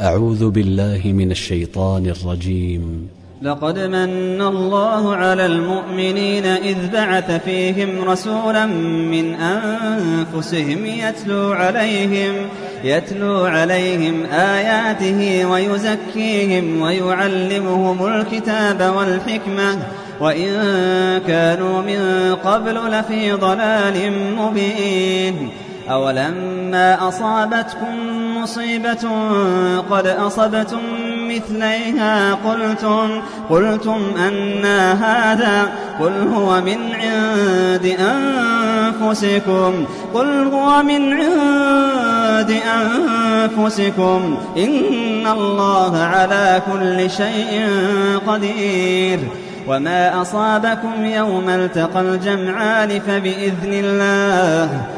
أعوذ بالله من الشيطان الرجيم. لقد من الله على المؤمنين إذ بعث فيهم رسولا من أنفسهم يتلو عليهم يتلو عليهم آياته ويزكيهم ويعلمهم الكتاب والحكمة. وإن كانوا من قبل لفي ضلال مبين. أولما أصابتكم مصيبة قد أصبتم مثليها قلتم قلتم أنا هذا قل هو من عند أنفسكم قل هو من عند أنفسكم إن الله على كل شيء قدير. وما أصابكم يوم التقى الجمعان فبإذن الله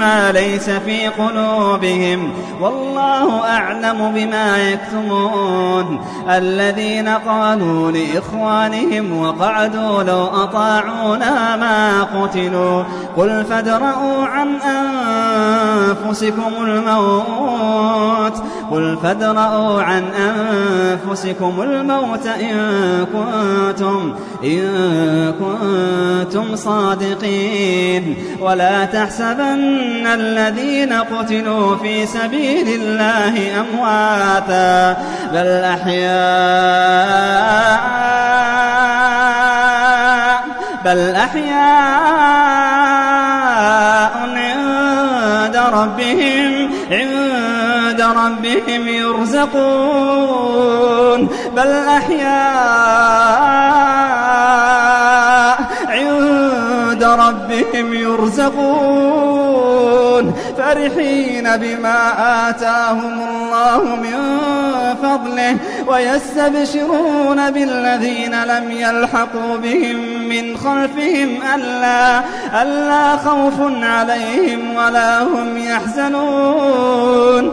ما ليس في قلوبهم. والله أعلم بما يكتمون. الذين قالوا لإخوانهم وقعدوا لو أطاعونا ما قتلوا. قل فادرءوا عن أنفسكم الموت. قل فادرءوا عن أنفسكم الموت إن كنتم إن كنتم صادقين. ولا تحسبن الذين قتلوا في سبيل الله أمواتا بل أحياء بل أحياء عند ربهم عند ربهم يرزقون بل أحياء ربهم يرزقون فرحين بما آتاهم الله من فضله ويستبشرون بالذين لم يلحقوا بهم من خلفهم ألا, ألا خوف عليهم ولا هم يحزنون.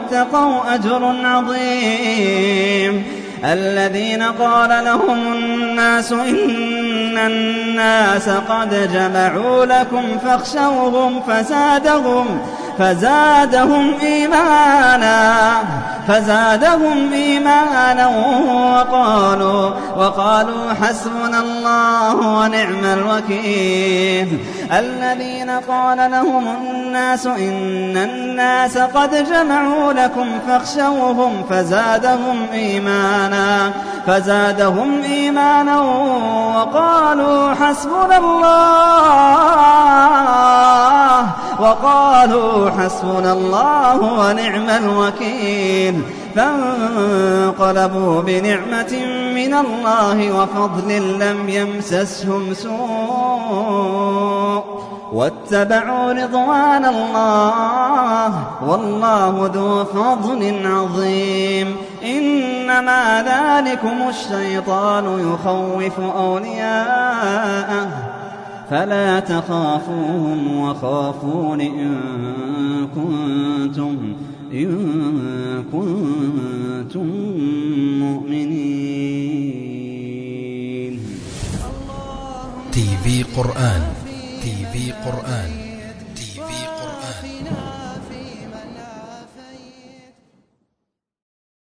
واتقوا أجر عظيم. الذين قال لهم الناس إن الناس قد جمعوا لكم فاخشوهم فزادهم فزادهم إيمانا فزادهم إيمانا وقالوا وقالوا حسبنا الله ونعم الوكيل. الذين قال لهم الناس إن الناس قد جمعوا لكم فاخشوهم فزادهم إيمانا فزادهم إيمانا وقالوا حسبنا الله وقالوا حسبنا الله ونعم الوكيل. فانقلبوا بنعمة من الله وفضل لم يمسسهم سوء. واتبعوا رضوان الله والله ذو فضل عظيم. إنما ذلكم الشيطان يخوف أولياءه. فلا تخافوهم وخافون إن كنتم إن كنتم مؤمنين. TV قرآن TV قرآن TV قرآن.